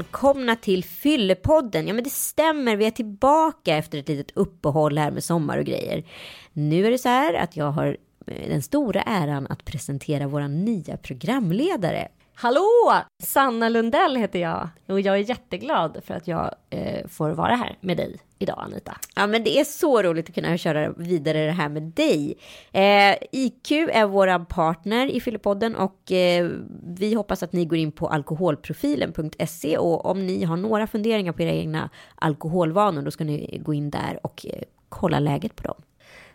Välkomna till Fyllepodden. Ja men det stämmer, vi är tillbaka efter ett litet uppehåll här med sommar och grejer. Nu är det så här att jag har eh, den stora äran att presentera våra nya programledare. Hallå! Sanna Lundell heter jag och jag är jätteglad för att jag eh, får vara här med dig idag Anita. Ja men det är så roligt att kunna köra vidare det här med dig. Eh, IQ är våran partner i Fyllepodden och eh, vi hoppas att ni går in på alkoholprofilen.se och om ni har några funderingar på era egna alkoholvanor då ska ni gå in där och eh, kolla läget på dem.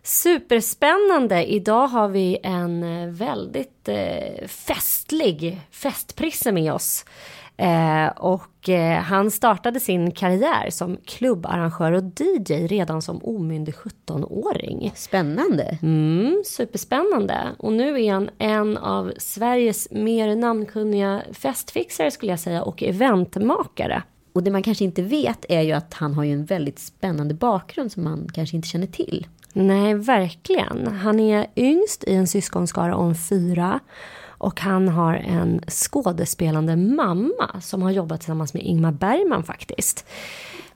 Superspännande! Idag har vi en eh, väldigt eh, festlig festprisse med oss. Eh, och eh, han startade sin karriär som klubbarrangör och DJ redan som omyndig 17-åring. Spännande! Mm, superspännande! Och nu är han en av Sveriges mer namnkunniga festfixare skulle jag säga och eventmakare. Och det man kanske inte vet är ju att han har ju en väldigt spännande bakgrund som man kanske inte känner till. Nej, verkligen. Han är yngst i en syskonskara om fyra. Och han har en skådespelande mamma som har jobbat tillsammans med Ingmar Bergman faktiskt.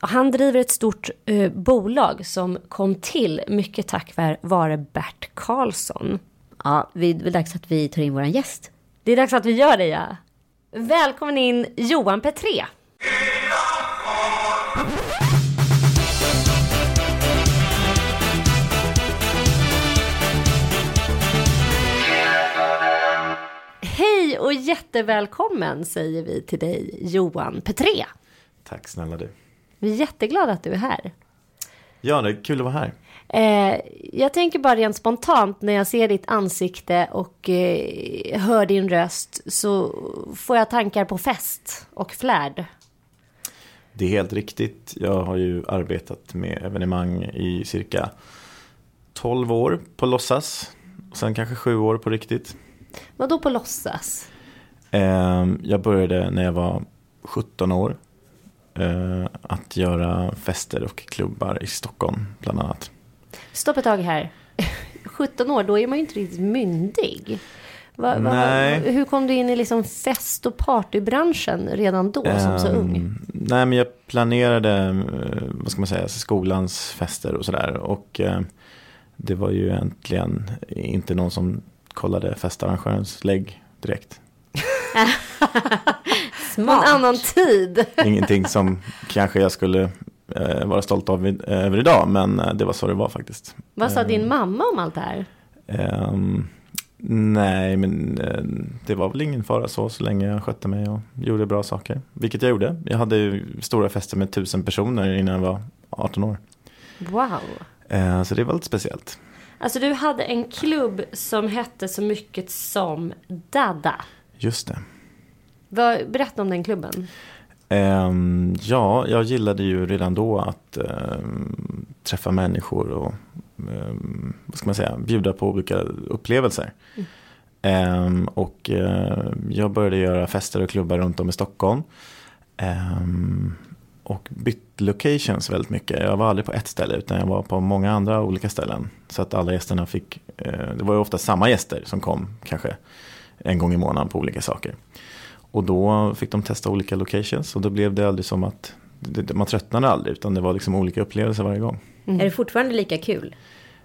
Och han driver ett stort eh, bolag som kom till mycket tack vare Bert Karlsson. Ja, det är dags att vi tar in våran gäst. Det är dags att vi gör det ja. Välkommen in Johan Petré. Och jättevälkommen säger vi till dig Johan Petré. Tack snälla du. Vi är jätteglada att du är här. Ja, det är kul att vara här. Eh, jag tänker bara rent spontant när jag ser ditt ansikte och eh, hör din röst så får jag tankar på fest och flärd. Det är helt riktigt. Jag har ju arbetat med evenemang i cirka 12 år på låtsas. Och sen kanske sju år på riktigt. Vad då på låtsas? Eh, jag började när jag var 17 år. Eh, att göra fester och klubbar i Stockholm bland annat. Stopp ett tag här. 17 år, då är man ju inte riktigt myndig. Va, va, Nej. Hur kom du in i liksom fest och partybranschen redan då som så ung? Ehm, Nej, men jag planerade, eh, vad ska man säga, skolans fester och sådär. Och eh, det var ju egentligen inte någon som kollade festarrangörens lägg direkt. På en annan tid. Ingenting som kanske jag skulle eh, vara stolt av vid- över idag, men eh, det var så det var faktiskt. Vad sa din mamma om allt det här? Ehm, nej, men eh, det var väl ingen fara så, så länge jag skötte mig och gjorde bra saker. Vilket jag gjorde. Jag hade ju stora fester med tusen personer innan jag var 18 år. Wow. Eh, så det var lite speciellt. Alltså du hade en klubb som hette så mycket som Dada. Just det. Vad, berätta om den klubben. Ehm, ja, jag gillade ju redan då att ehm, träffa människor och ehm, vad ska man säga, bjuda på olika upplevelser. Ehm, och eh, jag började göra fester och klubbar runt om i Stockholm. Och bytt locations väldigt mycket. Jag var aldrig på ett ställe utan jag var på många andra olika ställen. Så att alla gästerna fick, eh, det var ju ofta samma gäster som kom kanske en gång i månaden på olika saker. Och då fick de testa olika locations och då blev det aldrig som att man tröttnade aldrig utan det var liksom olika upplevelser varje gång. Är det fortfarande lika kul?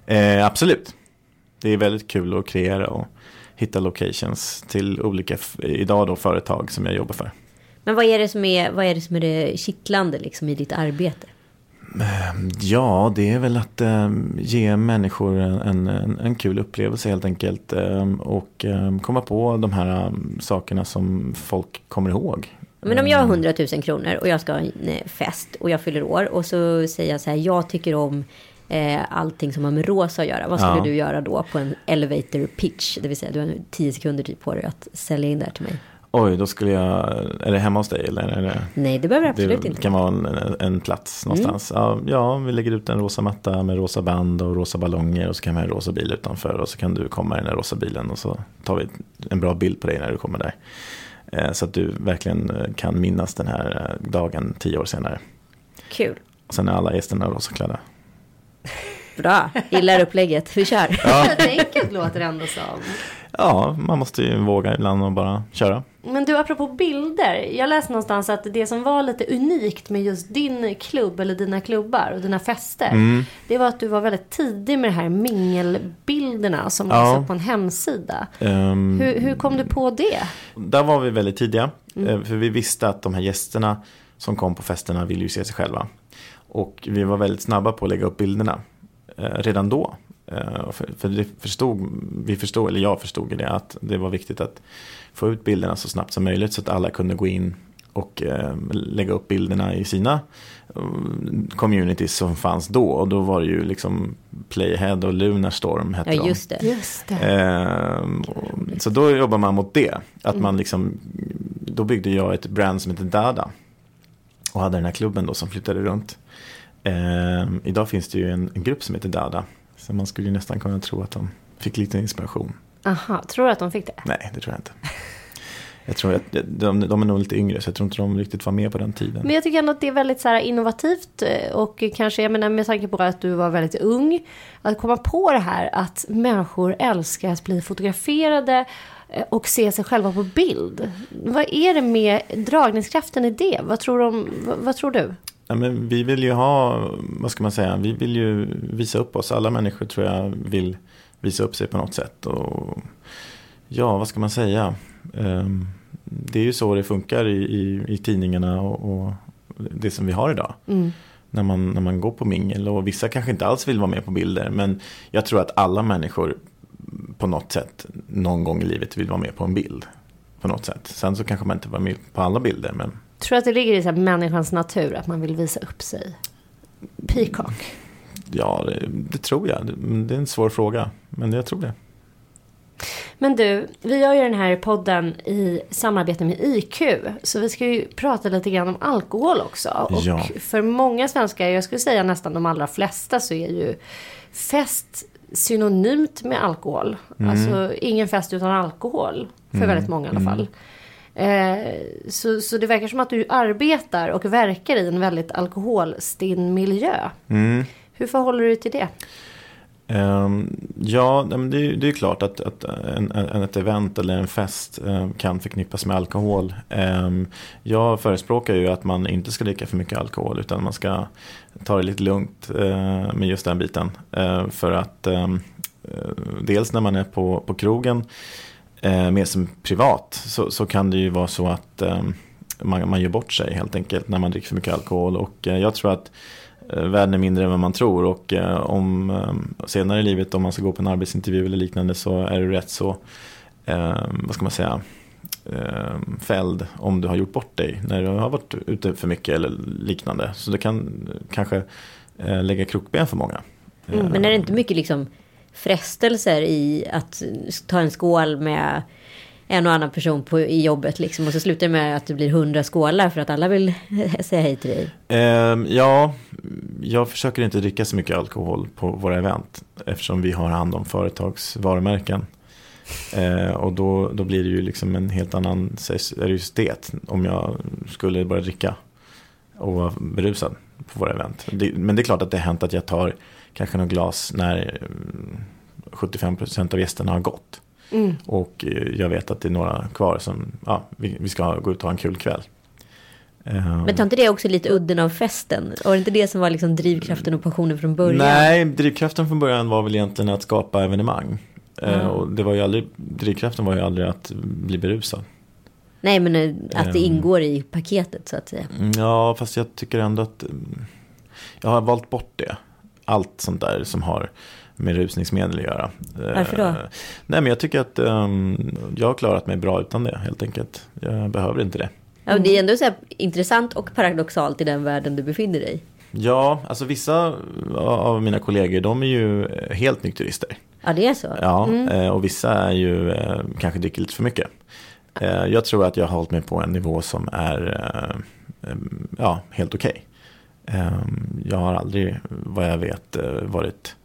Eh, absolut. Det är väldigt kul att kreera och hitta locations till olika, idag då företag som jag jobbar för. Men vad är det som är, vad är, det, som är det kittlande liksom i ditt arbete? Ja, det är väl att eh, ge människor en, en, en kul upplevelse helt enkelt. Eh, och komma på de här sakerna som folk kommer ihåg. Men om jag har 100 000 kronor och jag ska ha en eh, fest och jag fyller år och så säger jag så här, jag tycker om eh, allting som har med rosa att göra. Vad skulle Ja. du göra då på en elevator pitch? Det vill säga, du har 10 sekunder typ på dig att sälja in det här till mig. Oj, då skulle jag, är det hemma hos dig eller? Är det... Nej, det behöver absolut det inte. kan vara en, en plats någonstans. Ja, ja, vi lägger ut en rosa matta med rosa band och rosa ballonger och så kan vi ha en rosa bil utanför och så kan du komma i den här rosa bilen och så tar vi en bra bild på dig när du kommer där. Eh, Så att du verkligen eh, kan minnas den här eh, dagen tio år senare. Kul. Och sen är alla gästerna rosaklädda. Bra, gillar upplägget. Vi kör. Ja, Enkelt låter det ändå som. Ja, man måste ju våga ibland och bara köra. Men du, apropå bilder. Jag läste någonstans att det som var lite unikt med just din klubb eller dina klubbar och dina fester. Mm. Det var att du var väldigt tidig med de här mingelbilderna som Ja. upp på en hemsida. Ehm, Hur, hur kom du på det? Där var vi väldigt tidiga. Mm. eh, För vi visste att de här gästerna som kom på festerna ville ju se sig själva. Och vi var väldigt snabba på att lägga upp bilderna. eh, Redan då. Eh, För, för det förstod, vi förstod, eller jag förstod det, att det var viktigt att få ut bilderna så snabbt som möjligt. Så att alla kunde gå in och eh, lägga upp bilderna i sina eh, communities som fanns då. Och då var det ju liksom Playhead och Lunarstorm hette Ja, de. just det. Just det. Ehm, och, så då jobbar man mot det. Att man liksom, då byggde jag ett brand som heter Dada. Och hade den här klubben då som flyttade runt. Ehm, idag finns det ju en, en grupp som heter Dada. Så man skulle ju nästan kunna tro att de fick lite inspiration. Aha, tror du att de fick det? Nej, det tror jag inte. Jag tror att de, de är nog lite yngre så jag tror inte de riktigt var med på den tiden. Men jag tycker ändå att det är väldigt så här innovativt eh, och kanske, jag menar med tanke på att du var väldigt ung, att komma på det här att människor älskar att bli fotograferade eh, och se sig själva på bild. Vad är det med dragningskraften i det? Vad tror, de, vad, vad tror du? Ja, men vi vill ju ha, vad ska man säga, vi vill ju visa upp oss. Alla människor tror jag vill visa upp sig på något sätt. Och, ja, vad ska man säga? Ehm, det är ju så det funkar i, i, i tidningarna och, och det som vi har idag. Mm. När man, när man går på mingel och vissa kanske inte alls vill vara med på bilder. Men jag tror att alla människor på något sätt någon gång i livet vill vara med på en bild. På något sätt. Sen så kanske man inte var med på alla bilder. Men Tror du att det ligger i så här människans natur att man vill visa upp sig? Peacock. Ja, det, det tror jag. Det, det är en svår fråga, men jag tror det. Men du, vi gör ju den här podden i samarbete med IQ. Så vi ska ju prata lite grann om alkohol också. Och Ja. för många svenskar, jag skulle säga nästan de allra flesta, så är ju fest synonymt med alkohol. Alltså ingen fest utan alkohol. För väldigt många i alla fall. Eh, så, så det verkar som att du arbetar och verkar i en väldigt alkoholstinn miljö. Mm. Hur förhåller du dig till det? Ehm, ja, det, är- det är klart att, att en, en, ett event eller en fest eh, kan förknippas med alkohol. Ehm, jag förespråkar ju att man inte ska dricka för mycket alkohol utan man ska ta det lite lugnt eh, med just den biten. Eh, för att ehm, eh, dels när man är på, på krogen eh, mer som privat så, så kan det ju vara så att eh, man, man gör bort sig helt enkelt när man dricker för mycket alkohol. Och eh, jag tror att eh, världen är mindre än vad man tror. Och eh, om eh, senare i livet om man ska gå på en arbetsintervju eller liknande så är du rätt så, eh, vad ska man säga, eh, fälld om du har gjort bort dig när du har varit ute för mycket eller liknande. Så det kan kanske eh, lägga krokben för många. Mm, men är det inte mycket liksom frestelser i att ta en skål med en och annan person på, i jobbet liksom och så slutar det med att det blir hundra skålar för att alla vill säga hej till dig. Um, ja, jag försöker inte dricka så mycket alkohol på våra event eftersom vi har hand om företagsvarumärken. Uh, och då, då blir det ju liksom en helt annan seriositet om jag skulle börja dricka och vara berusad på våra event. Det, men det är klart att det har hänt att jag tar kanske något glas när mm, 75% av gästerna har gått. Mm. Och eh, jag vet att det är några kvar som, ja, vi, vi ska gå ut och ha en kul kväll. Ehm, Men tar inte det också lite udden av festen? Och det inte det som var liksom drivkraften och passionen från början? Nej, drivkraften från början var väl egentligen att skapa evenemang. Eh, Mm. och det var ju aldrig, drivkraften var ju aldrig att bli berusad. Nej, men eh, att det Ehm. ingår i paketet så att säga. Mm, Ja, fast jag tycker ändå att jag har valt bort det. Allt sånt där som har med rusningsmedel att göra. Eh, Varför då? Nej, men jag tycker att ehm, jag har klarat mig bra utan det helt enkelt. Jag behöver inte det. Ja, det är ändå så intressant och paradoxalt i den världen du befinner dig. Ja, alltså vissa av mina kollegor de är ju eh, helt nykterister. Ja, det är så. Ja, eh, och vissa är ju eh, kanske dricker lite för mycket. Eh, Jag tror att jag har hållit mig på en nivå som är eh, eh, ja, helt okej. Eh, Jag har aldrig, vad jag vet, eh, varit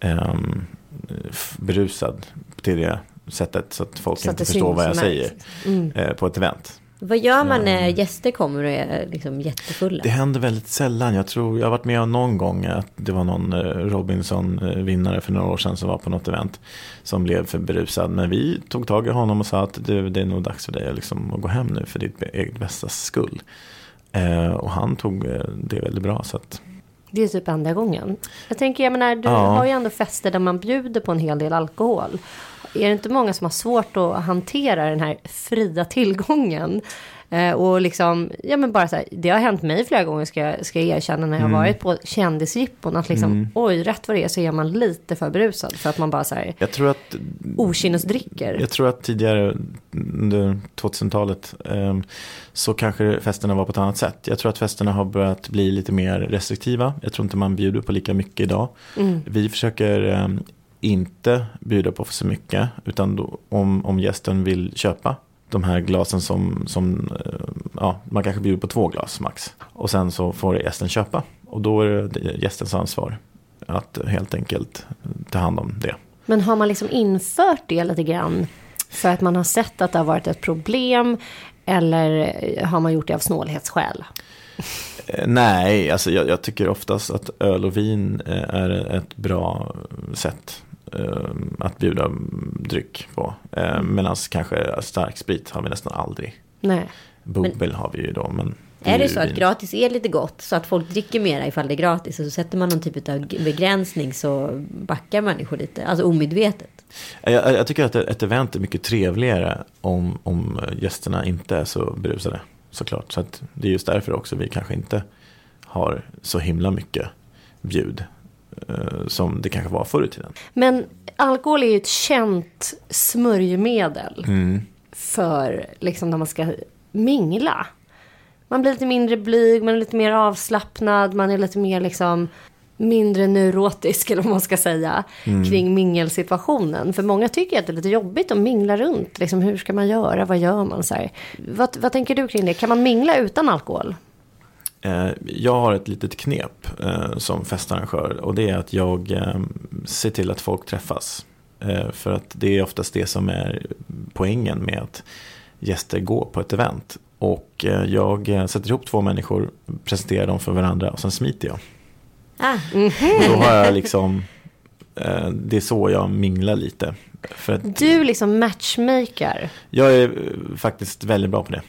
eh, f- berusad till det sättet så att folk Så inte förstår vad jag säger. Mm. eh, på ett event. Vad gör man när gäster kommer och är liksom jättefulla? Det händer väldigt sällan. Jag tror jag har varit med om någon gång att det var någon eh, Robinson-vinnare för några år sedan som var på något event som blev för berusad. Men vi tog tag i honom och sa att det, det är nog dags för dig liksom att gå hem nu för ditt eget bästa skull. Eh, och han tog eh, det väldigt bra. Så att... Det är typ enda gången. Jag tänker, jag menar, du Ja. har ju ändå fester där man bjuder på en hel del alkohol. Är det inte många som har svårt att hantera den här fria tillgången? Eh, och liksom, ja men bara så här, det har hänt mig flera gånger ska jag, ska jag erkänna när jag har varit på kändisjippon. Att liksom, oj, rätt vad det är så är man lite för berusad. För att man bara så här, Jag tror att okynnesdricker. Jag tror att tidigare under 2000-talet eh, så kanske festerna var på ett annat sätt. Jag tror att festerna har börjat bli lite mer restriktiva. Jag tror inte man bjuder på lika mycket idag. Vi försöker eh, inte bjuda på för så mycket. Utan då, om, om gästen vill köpa de här glasen som, som eh, ja, man kanske bjuder på två glas max. Och sen så får gästen köpa. Och då är det gästens ansvar att helt enkelt ta hand om det. Men har man liksom infört det lite grann för att man har sett att det har varit ett problem? Eller har man gjort det av snålhetsskäl? Eh, Nej, alltså jag, jag tycker oftast att öl och vin eh, är ett bra sätt eh, att bjuda dryck på. Eh, Medan kanske stark sprit har vi nästan aldrig. Nej. Bubbel har vi ju då. Men Är det så att gratis är lite gott så att folk dricker mera ifall det är gratis och så sätter man någon typ av begränsning så backar människor lite, alltså omedvetet. Jag, jag, tycker att ett event är mycket trevligare om, om gästerna inte är så berusade. Såklart. Så det är just därför också vi kanske inte har så himla mycket bjud. Eh, Som det kanske var förr i tiden. Men alkohol är ju ett känt smörjmedel för liksom när man ska mingla. Man blir lite mindre blyg, man är lite mer avslappnad, man är lite mer liksom mindre neurotisk eller vad man ska säga kring mingelsituationen. För många tycker att det är lite jobbigt att mingla runt. Liksom, hur ska man göra? Vad gör man? Så. Vad, vad tänker du kring det? Kan man mingla utan alkohol? Eh, Jag har ett litet knep eh, som festarrangör och det är att jag eh, ser till att folk träffas. För att det är oftast det som är poängen med att gäster går på ett event. Och jag sätter ihop två människor, presenterar dem för varandra och sen smiter jag. Ah, Och då har jag liksom, eh, det är så jag minglar lite. Att Du liksom matchmaker. jag är faktiskt väldigt bra på det.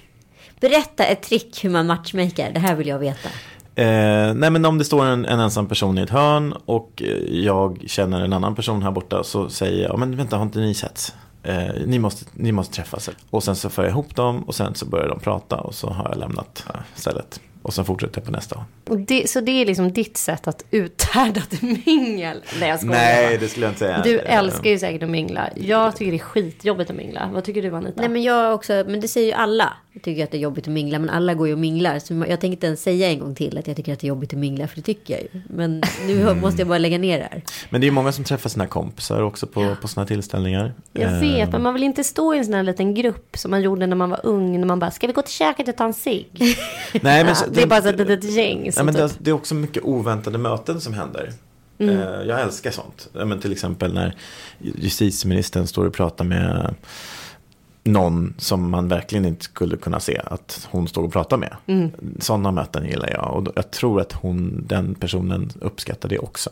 Berätta ett trick hur man matchmaker, det här vill jag veta. Eh, nej men om det står en, en ensam person i ett hörn och eh, jag känner en annan person här borta så säger jag, men vänta har inte ni setts? Eh, ni, måste, ni måste träffas. Och sen så får jag ihop dem och sen så börjar de prata och så har jag lämnat eh, stället. Och sen fortsätter jag på nästa. Det, så det är liksom ditt sätt att uthärda ett mingel? Nej, jag skojar bara. det skulle jag inte säga. Du älskar ju säkert att mingla. Jag tycker det är skitjobbigt att mingla. Vad tycker du Anita? Nej men jag också, men det säger ju alla. Jag tycker att det är jobbigt att mingla, men alla går ju och minglar. Så jag tänker inte ens säga en gång till att jag tycker att det är jobbigt att mingla, för det tycker jag ju. Men nu Mm. måste jag bara lägga ner det här. Men det är många som träffar sina kompisar också på, på sådana tillställningar. Jag vet, men man vill inte stå i en sån här liten grupp som man gjorde när man var ung. När man bara, ska vi gå till köket och ta en cigg? Nej, men Ja, så- det är bara så ett litet gäng. Ja, Som men det, typ, det är också mycket oväntade möten som händer. Mm. Eh, Jag älskar sånt. Ja, Men till exempel när justitieministern står och pratar med någon som man verkligen inte skulle kunna se att hon står och pratar med. Mm. Sådana möten gillar jag och jag tror att hon, den personen uppskattar det också.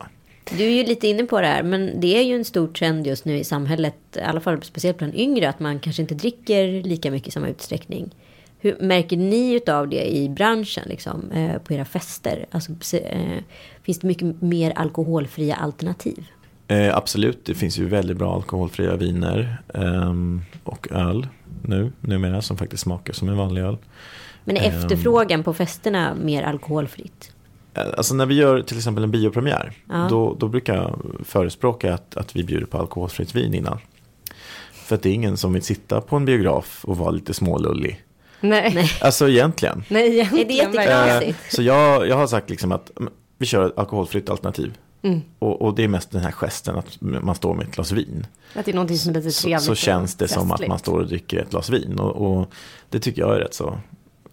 Du är ju lite inne på det här, men det är ju en stor trend just nu i samhället, i alla fall speciellt bland yngre, att man kanske inte dricker lika mycket i samma utsträckning. Hur märker ni utav det i branschen, liksom, eh, på era fester? Alltså, eh, finns det mycket mer alkoholfria alternativ? Eh, absolut, det finns ju väldigt bra alkoholfria viner ehm, och öl nu, numera som faktiskt smakar som en vanlig öl. Men är Ehm. efterfrågan på festerna mer alkoholfritt? Eh, Alltså när vi gör till exempel en biopremiär, Ja. då, då brukar jag förespråka att, att vi bjuder på alkoholfritt vin innan. För att det är ingen som vill sitta på en biograf och vara lite smålullig. nej, nej, Alltså egentligen. egentligen. Är det jättekul? verkligen. Knasigt. Eh, så jag, jag har sagt liksom att mm, vi kör ett alkoholfritt alternativ. Mm. Och, och det är mest den här gesten att man står med ett glas vin. Att det är någonting som är lite Så, trevligt så och känns det som att man står och dricker ett glas vin. Och, och det tycker jag är rätt så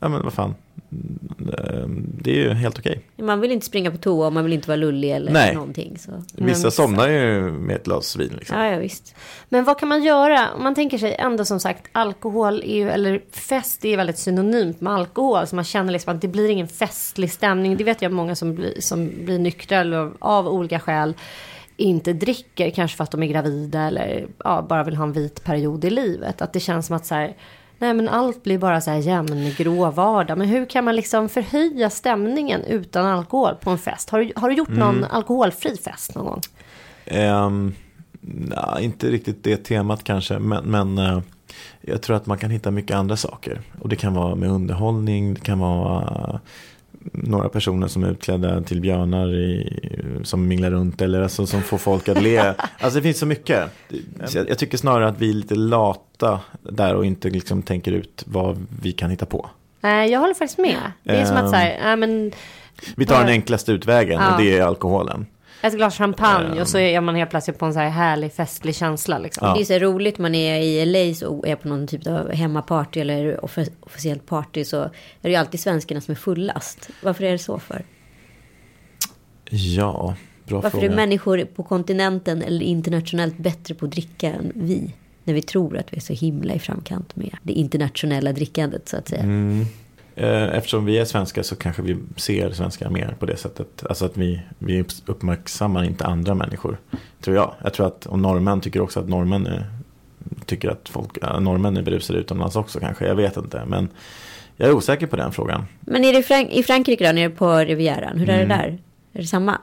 ja men vad fan. Mm, Det är ju helt okej. Man vill inte springa på toa och man vill inte vara lullig eller Nej. någonting. Så. Vissa somnar ju med ett glas vin. Liksom. Ja, ja, visst. Men vad kan man göra? Om man tänker sig ändå som sagt alkohol är ju, eller fest är ju väldigt synonymt med alkohol. Så man känner liksom att det blir ingen festlig stämning. Det vet jag många som blir, som blir nyktra eller av olika skäl inte dricker. Kanske för att de är gravida eller ja, bara vill ha en vit period i livet. Att det känns som att så här, nej men allt blir bara så här jämn grå vardag. Men hur kan man liksom förhöja stämningen utan alkohol på en fest? Har du, har du gjort någon alkoholfri fest någon gång? Ehm, nja, inte riktigt det temat kanske, men, men eh, jag tror att man kan hitta mycket andra saker. Och det kan vara med underhållning, det kan vara eh, några personer som är utklädda till björnar i, som minglar runt eller alltså, som får folk att le. Alltså det finns så mycket. Så jag, jag tycker snarare att vi är lite lata där och inte liksom tänker ut vad vi kan hitta på. Nej, jag håller faktiskt med. Det är som att så här, nej men Vi tar den enklaste utvägen Ja. och det är alkoholen. Ett glas champagne och så är man helt plötsligt på en så här härlig festlig känsla liksom. Ja. Det är så roligt man är i LA och är på någon typ av hemmaparty eller offi- officiellt party så är det ju alltid svenskarna som är fullast. Varför är det så för? Ja, bra Varför fråga. är människor på kontinenten eller internationellt bättre på att dricka än vi? När vi tror att vi är så himla i framkant med det internationella drickandet så att säga. Mm. Eh, Eftersom vi är svenskar så kanske vi ser svenskar mer på det sättet. Alltså att vi, vi uppmärksammar inte andra människor. Tror jag. Jag tror att, och norrmän tycker också att norrmän är, tycker att folk, norrmän är berusade utomlands också kanske. Jag vet inte. Men jag är osäker på den frågan. Men är det i, Frank- i Frankrike då, nere på Rivieran? Hur är Mm. det där? Är det samma?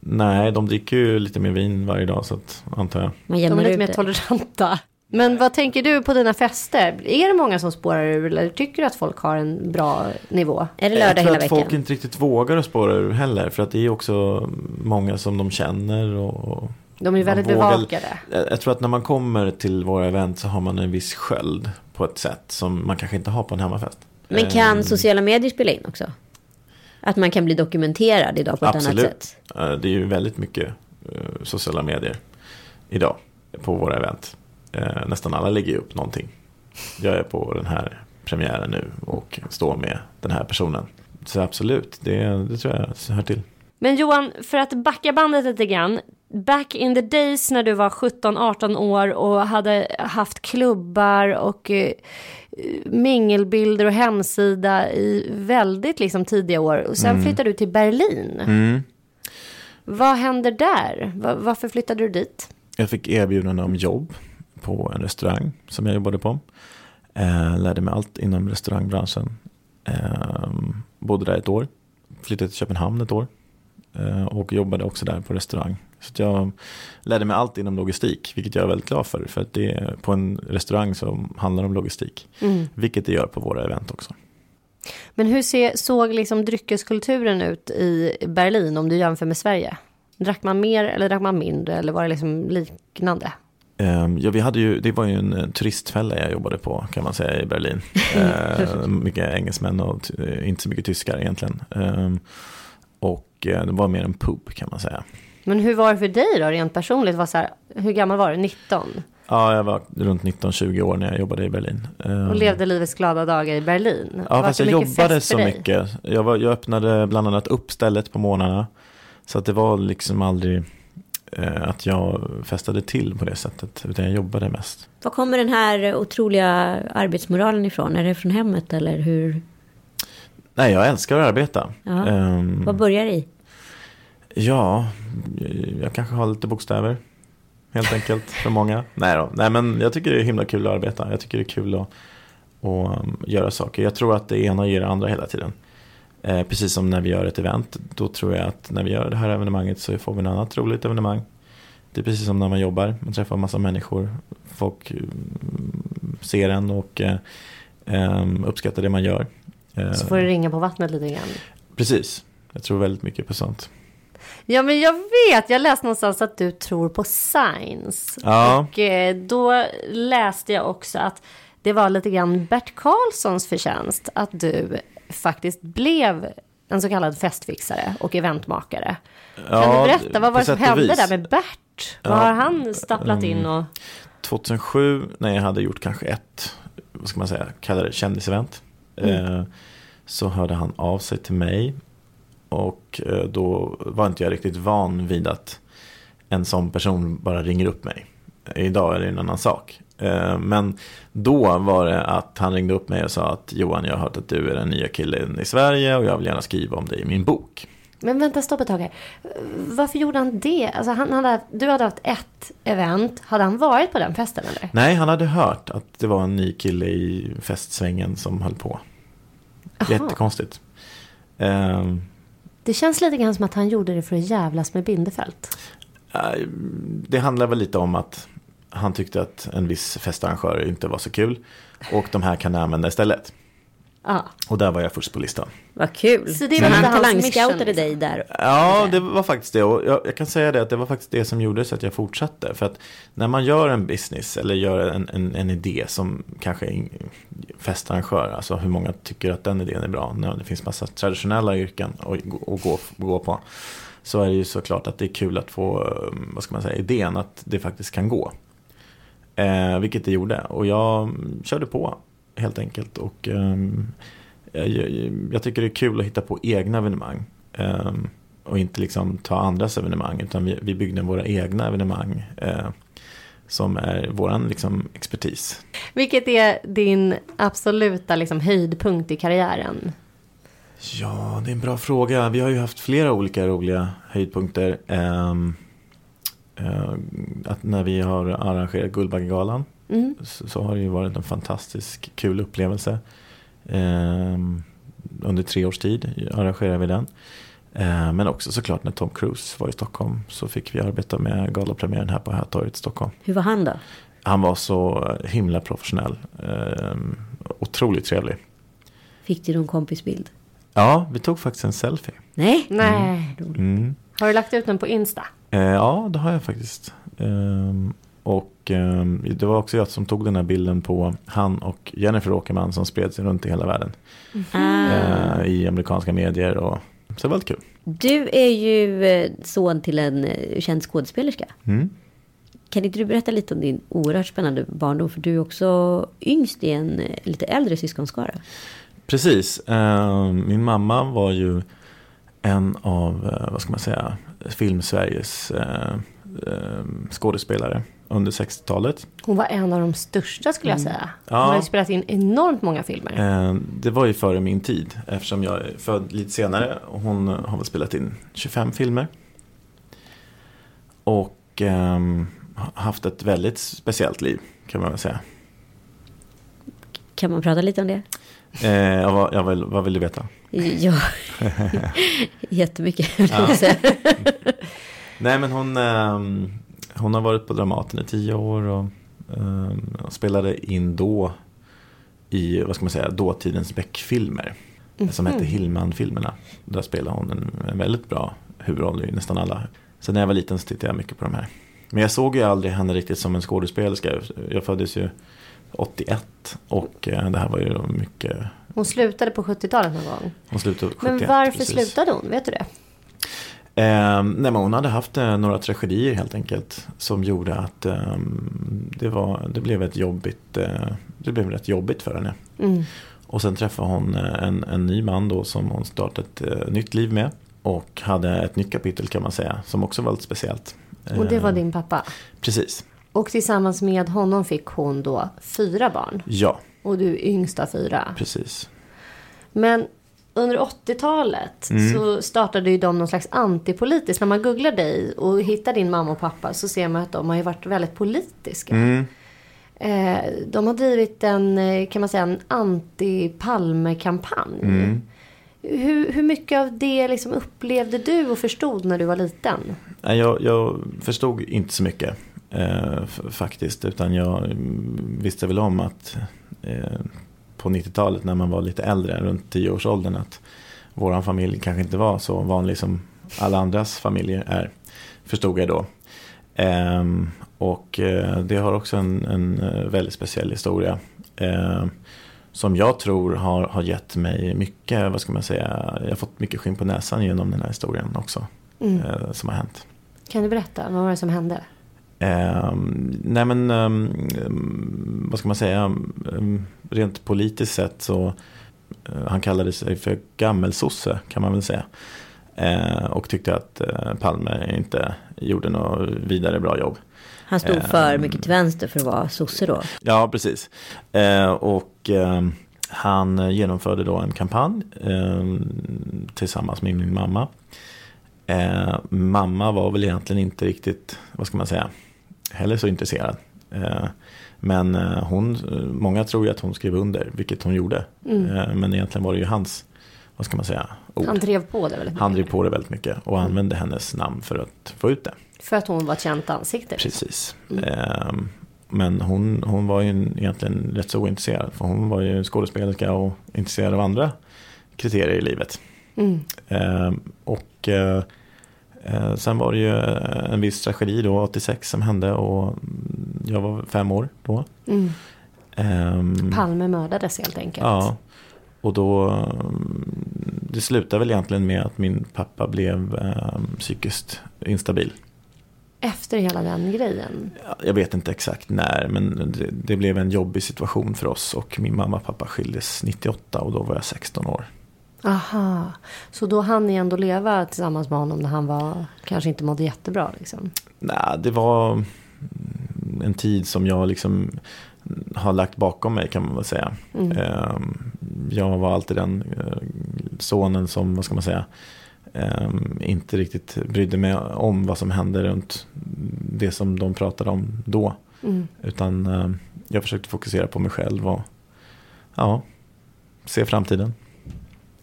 Nej, de dricker ju lite mer vin varje dag så att, antar jag. Man De är lite mer det. toleranta. Men vad tänker du på dina fester? Är det många som spårar ur eller tycker du att folk har en bra nivå? Är det Jag lördag tror hela att veckan? folk inte riktigt vågar att spåra ur heller. För att det är också många som de känner. Och, De är väldigt vågar- bevakade. Jag jag tror att när man kommer till våra event så har man en viss sköld på ett sätt som man kanske inte har på en hemmafest. Men kan Eh, sociala medier spela in också? Att man kan bli dokumenterad idag på ett Absolut. annat sätt? eh, Det är ju väldigt mycket eh, sociala medier idag på våra event. Eh, Nästan alla lägger upp någonting. Jag är på den här premiären nu och står med den här personen. Så absolut, det, det tror jag hör till. Men Johan, för att backa bandet lite grann. Back in the days när du var 17-18 år och hade haft klubbar och eh, mingelbilder och hemsida i väldigt liksom, tidiga år. Och sen flyttade du till Berlin. Mm. Vad händer där? Va- varför flyttade du dit? Jag fick erbjudande om jobb på en restaurang som jag jobbade på. Eh, lärde mig allt inom restaurangbranschen. Eh, bodde där ett år. Flyttade till Köpenhamn ett år. Eh, och jobbade också där på restaurang. Så jag lärde mig allt inom logistik, vilket jag är väldigt glad för. För att det är på en restaurang som handlar om logistik. Vilket det gör på våra event också. Men hur ser, såg liksom dryckeskulturen ut i Berlin om du jämför med Sverige? Drack man mer eller drack man mindre eller var det liksom liknande? Ehm, Ja, vi hade ju, det var ju en eh, turistfälla jag jobbade på kan man säga i Berlin. Eh, mycket engelsmän och eh, inte så mycket tyskar egentligen. Ehm, och eh, det var mer en pub kan man säga. Men hur var det för dig då rent personligt? Var så här, hur gammal var du? 19? Ja, jag var runt 19-20 år när jag jobbade i Berlin. Ehm, Och levde livets glada dagar i Berlin? Ja, Var fast jag jobbade så dig? mycket. Jag, var, jag öppnade bland annat upp stället på morgnarna. Så att det var liksom aldrig att jag festade till på det sättet. Utan jag jobbade mest. Var kommer den här otroliga arbetsmoralen ifrån? Är det från hemmet eller hur? Nej, jag älskar att arbeta. Ja. Ehm, Vad börjar i? Ja, jag kanske har lite bokstäver. Helt enkelt för många. Nej då. Nej men jag tycker det är himla kul att arbeta. Jag tycker det är kul att, att um, göra saker. Jag tror att det ena ger det andra hela tiden. Eh, precis som när vi gör ett event. Då tror jag att när vi gör det här evenemanget så får vi en annat roligt evenemang. Det är precis som när man jobbar. Man träffar en massa människor. Folk mm, ser en och eh, uppskattar det man gör. Eh, Så får det ringa på vattnet lite grann. Precis. Jag tror väldigt mycket på sånt. Ja, men jag vet. Jag läste någonstans att du tror på science. Ja. Och eh, då läste jag också att det var lite grann Bert Karlssons förtjänst att du faktiskt blev en så kallad festfixare och eventmakare. Kan Ja, du berätta, vad var det som hände vis. där med Bert? Vad Ja, har han stapplat in mm. och... 2007 när jag hade gjort kanske ett, vad ska man säga, kalla det kändisevent. eh, så hörde han av sig till mig. Och eh, då var inte jag riktigt van vid att en sån person bara ringer upp mig. Idag är det en annan sak. Eh, Men då var det att han ringde upp mig och sa att Johan, jag har hört att du är den nya killen i Sverige och jag vill gärna skriva om dig i min bok. Men vänta, stopp ett tag här. Varför gjorde han det? Alltså, han hade, du hade haft ett event. Hade han varit på den festen eller? Nej, han hade hört att det var en ny kille i festsvängen som höll på. Jaha. Jättekonstigt. Ehm, Det känns lite grann som att han gjorde det för att jävlas med Bindefält. det handlar väl lite om att han tyckte att en viss festarrangör inte var så kul. Och de här kan jag använda istället. Ja. Och där var jag först på listan. Vad kul. Så det var han inte hans talangscoutade mission, dig där. Ja, det var faktiskt det. Och jag, jag kan säga det att det var faktiskt det som gjorde så att jag fortsatte. För att när man gör en business eller gör en, en, en idé som kanske festarrangör, alltså hur många tycker att den idén är bra. När det finns massa traditionella yrken att, att gå, gå på. Så är det ju såklart att det är kul att få, eh, vad ska man säga, idén att det faktiskt kan gå. Eh, vilket det gjorde. Och jag körde på helt enkelt. Och ehm, jag, jag, tycker det är kul att hitta på egna evenemang. Ehm, och inte liksom ta andras evenemang. Utan vi, vi byggde våra egna evenemang. Eh, som är våran liksom, expertis. Vilket är din absoluta liksom, höjdpunkt i karriären? Ja, det är en bra fråga. Vi har ju haft flera olika roliga höjdpunkter. Eh, att när vi har arrangerat Guldbaggegalan Mm. så, så har det ju varit en fantastisk kul upplevelse. Ehm, under tre års tid arrangerade vi den. Ehm, men också såklart när Tom Cruise var i Stockholm så fick vi arbeta med galapremiären här på Hötorget i Stockholm. Hur var han då? Han var så himla professionell. Otroligt trevlig. Fick du någon kompisbild? Ja, vi tog faktiskt en selfie. Nej? Nej. Mm. Har du lagt ut den på Insta? Eh, ja, det har jag faktiskt. Ehm, och ehm, det var också jag som tog den här bilden på han och Jennifer Åkerman som spred sig runt i hela världen. Ah. Eh, I amerikanska medier och så det var väldigt kul. Du är ju eh, son till en eh, känd skådespelerska. Mm. Kan inte du berätta lite om din oerhört spännande barndom? För du är också yngst i en lite äldre syskonskara. Precis. Ehm, min mamma var ju en av, eh, vad ska man säga, Filmsveriges eh, eh, skådespelare under 60-talet. Hon var en av de största skulle jag säga. Hon Ja. har ju spelat in enormt många filmer. Eh, Det var ju före min tid eftersom jag är född lite senare. och Hon har väl spelat in 25 filmer. Och ha- haft ett väldigt speciellt liv kan man väl säga. Kan man prata lite om det? Eh, var, jag vill, vad vill du veta? Ja, jättemycket. säga. Nej men hon, ehm, hon har varit på Dramaten i tio år och och spelade in då i, vad ska man säga, dåtidens Beck-filmer. Som hette Hillman-filmerna. Där spelade hon en, en väldigt bra huvudroll i nästan alla. Så när jag var liten så tittade jag mycket på de här. Men jag såg ju aldrig henne riktigt som en skådespelerska. Jag föddes ju 81 och eh, det här var ju mycket, Hon slutade på 70-talet någon gång. hon slutade 71. Men varför precis. slutade hon? Vet du det? Eh, nej, men hon hade haft eh, några tragedier helt enkelt. Som gjorde att eh, det, var, det blev ett jobbigt, eh, det blev rätt jobbigt för henne. Mm. Och sen träffade hon eh, en, en ny man då som hon startade ett nytt liv med. Och hade ett nytt kapitel kan man säga. Som också var lite speciellt. Och det var Eh, din pappa. Precis. Och tillsammans med honom fick hon då fyra barn. Ja, Och du är yngst av fyra. precis. Men under 80-talet Mm. så startade ju de någon slags antipolitiskt. När man googlar dig och hittar din mamma och pappa så ser man att de har ju varit väldigt politiska. Mm. Eh, de har drivit en, eh, kan man säga, en anti-Palme-kampanj. Mm. Hur, hur mycket av det liksom upplevde du och förstod när du var liten? Jag, jag förstod inte så mycket eh, faktiskt. Utan jag mm, visste väl om att eh, på 90-talet när man var lite äldre, runt 10-årsåldern, att våran familj kanske inte var så vanlig som alla andras familjer är. Förstod jag då. Ehm, och eh, det har också en, en eh, väldigt speciell historia. Eh, som jag tror har, har gett mig mycket, vad ska man säga, jag har fått mycket skinn på näsan genom den här historien också. Eh, som har hänt. Kan du berätta, vad var det som hände? Ehm, nej men, ehm, ehm, vad ska man säga, rent politiskt sett så eh, han kallade sig för gammelsosse kan man väl säga. Och tyckte att eh, Palme inte gjorde något vidare bra jobb. Han stod för mycket till vänster för att vara sosse då. Ja, precis. Och han genomförde då en kampanj tillsammans med min mamma. Mamma var väl egentligen inte riktigt, vad ska man säga, heller så intresserad. Eh, men eh, hon, många tror ju att hon skrev under, vilket hon gjorde. Mm. men egentligen var det ju hans, vad ska man säga, ord. Han drev på det väldigt mycket. Han drev på det väldigt mycket och använde hennes namn för att få ut det. För att hon var ett känt ansikte? Precis. Mm. Ehm, men hon, hon var ju egentligen rätt så ointresserad. För hon var ju skådespelerska och intresserad av andra kriterier i livet. Mm. Ehm, och eh, eh, sen var det ju en viss tragedi då, 86, som hände och jag var fem år då. Mm. Ehm, Palme mördades helt enkelt. Ja, och då det slutade väl egentligen med att min pappa blev eh, psykiskt instabil. Efter hela den grejen? Jag vet inte exakt när, men det, det, blev en jobbig situation för oss och min mamma och pappa skildes 98 och då var jag 16 år. Aha, så då hann ni ändå leva tillsammans med honom när han var, kanske inte mådde jättebra? Liksom? Nej, det var en tid som jag liksom har lagt bakom mig kan man väl säga. Mm. Ehm, jag var alltid den eh, sonen som, vad ska man säga, ehm, inte riktigt brydde mig om vad som hände runt det som de pratade om då. Mm. Utan ehm, jag försökte fokusera på mig själv och ja, se framtiden.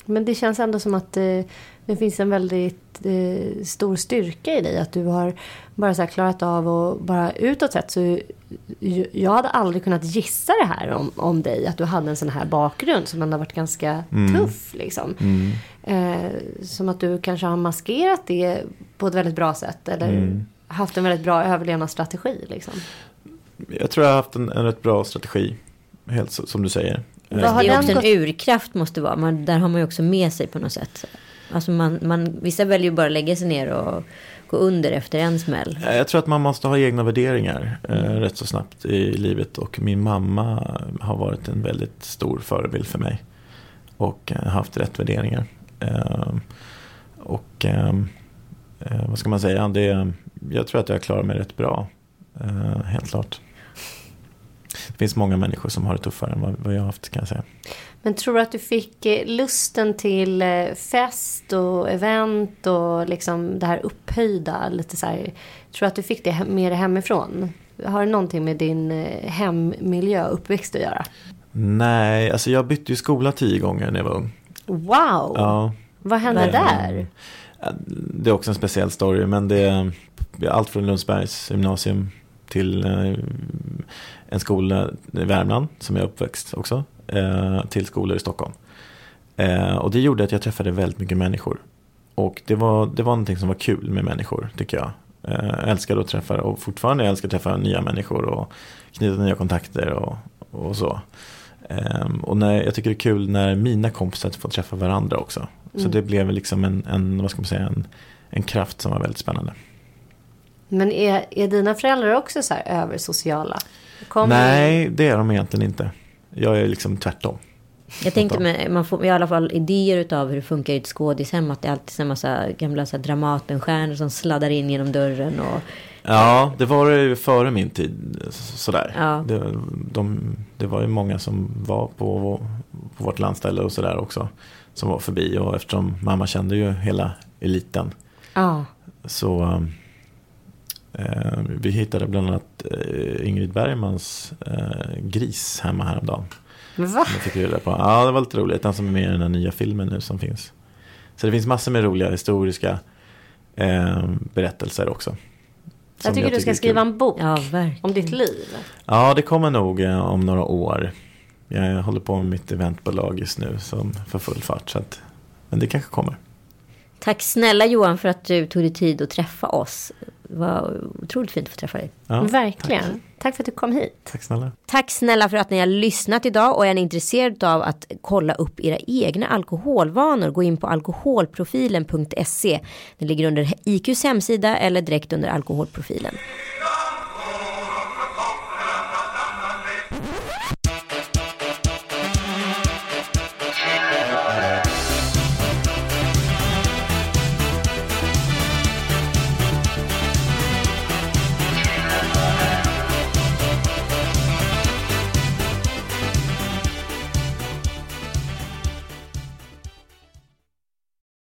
Men det känns ändå som att det, det finns en väldigt eh, stor styrka i dig. Att du har bara så klarat av och bara utåt sett så jag hade aldrig kunnat gissa det här om, om dig. Att du hade en sån här bakgrund som ändå varit ganska mm. tuff. Liksom. Mm. Eh, som att du kanske har maskerat det på ett väldigt bra sätt. Eller mm. haft en väldigt bra överlevnadsstrategi. Liksom. Jag tror jag har haft en, en rätt bra strategi. Helt som du säger. Det är också en urkraft måste vara. Man, där har man ju också med sig på något sätt. Alltså man, man, vissa väljer ju bara att lägga sig ner och gå under efter en smäll. Jag tror att man måste ha egna värderingar eh, rätt så snabbt i livet. Och min mamma har varit en väldigt stor förebild för mig. Och eh, haft rätt värderingar. Eh, och eh, eh, vad ska man säga? Det, jag tror att jag klarar mig rätt bra. Eh, helt klart. Det finns många människor som har det tuffare än vad jag har haft kan jag säga. Men tror du att du fick eh, lusten till eh, fest och event och liksom det här upphöjda? Lite så här, tror du att du fick det mer hemifrån? Har det någonting med din eh, hemmiljö uppväxt att göra? Nej, alltså jag bytte ju skola tio gånger när jag var ung. Wow! Ja. Vad hände men, där? Det är också en speciell story, men det är allt från Lundsbergs gymnasium till en skola i Värmland som jag uppväxt också eh, till skolor i Stockholm. Eh, och det gjorde att jag träffade väldigt mycket människor. Och det var, det var någonting som var kul med människor tycker jag. Eh, jag älskade att träffa och fortfarande älskar att träffa nya människor och knyta nya kontakter och, och så. Um, och när, jag tycker det är kul när mina kompisar får träffa varandra också. Mm. Så det blev liksom en, en, vad ska man säga, en, en kraft som var väldigt spännande. Men är, är dina föräldrar också så här översociala? Kommer Nej, det är de egentligen inte. Jag är liksom tvärtom. Jag tänkte med, man får i alla fall idéer av hur det funkar i ett skådishem. Att det är alltid en massa gamla så Dramatenstjärnor som sladdar in genom dörren. Och... Ja, det var det före min tid. Sådär. Ja. Det, de, det var ju många som var på, på vårt landställe och sådär också. Som var förbi. Och eftersom mamma kände ju hela eliten. Ja. Så Eh, vi hittade bland annat eh, Ingrid Bergmans eh, gris hemma häromdagen. Va? fick reda på. Ja, det var lite roligt. Den som är med i den här nya filmen nu som finns. Så det finns massor med roliga historiska eh, berättelser också. Jag tycker jag du ska skriva en bok ja, om ditt liv. Ja, det kommer nog eh, om några år. Jag håller på med mitt eventbolag just nu som för full fart. Så att, men det kanske kommer. Tack snälla Johan för att du tog dig tid att träffa oss. Det var otroligt fint att få träffa dig. Ja, Verkligen. Tack. tack. för att du kom hit. Tack snälla. Tack snälla för att ni har lyssnat idag och är ni intresserade av att kolla upp era egna alkoholvanor gå in på alkoholprofilen.se. Det ligger under IQs hemsida eller direkt under alkoholprofilen.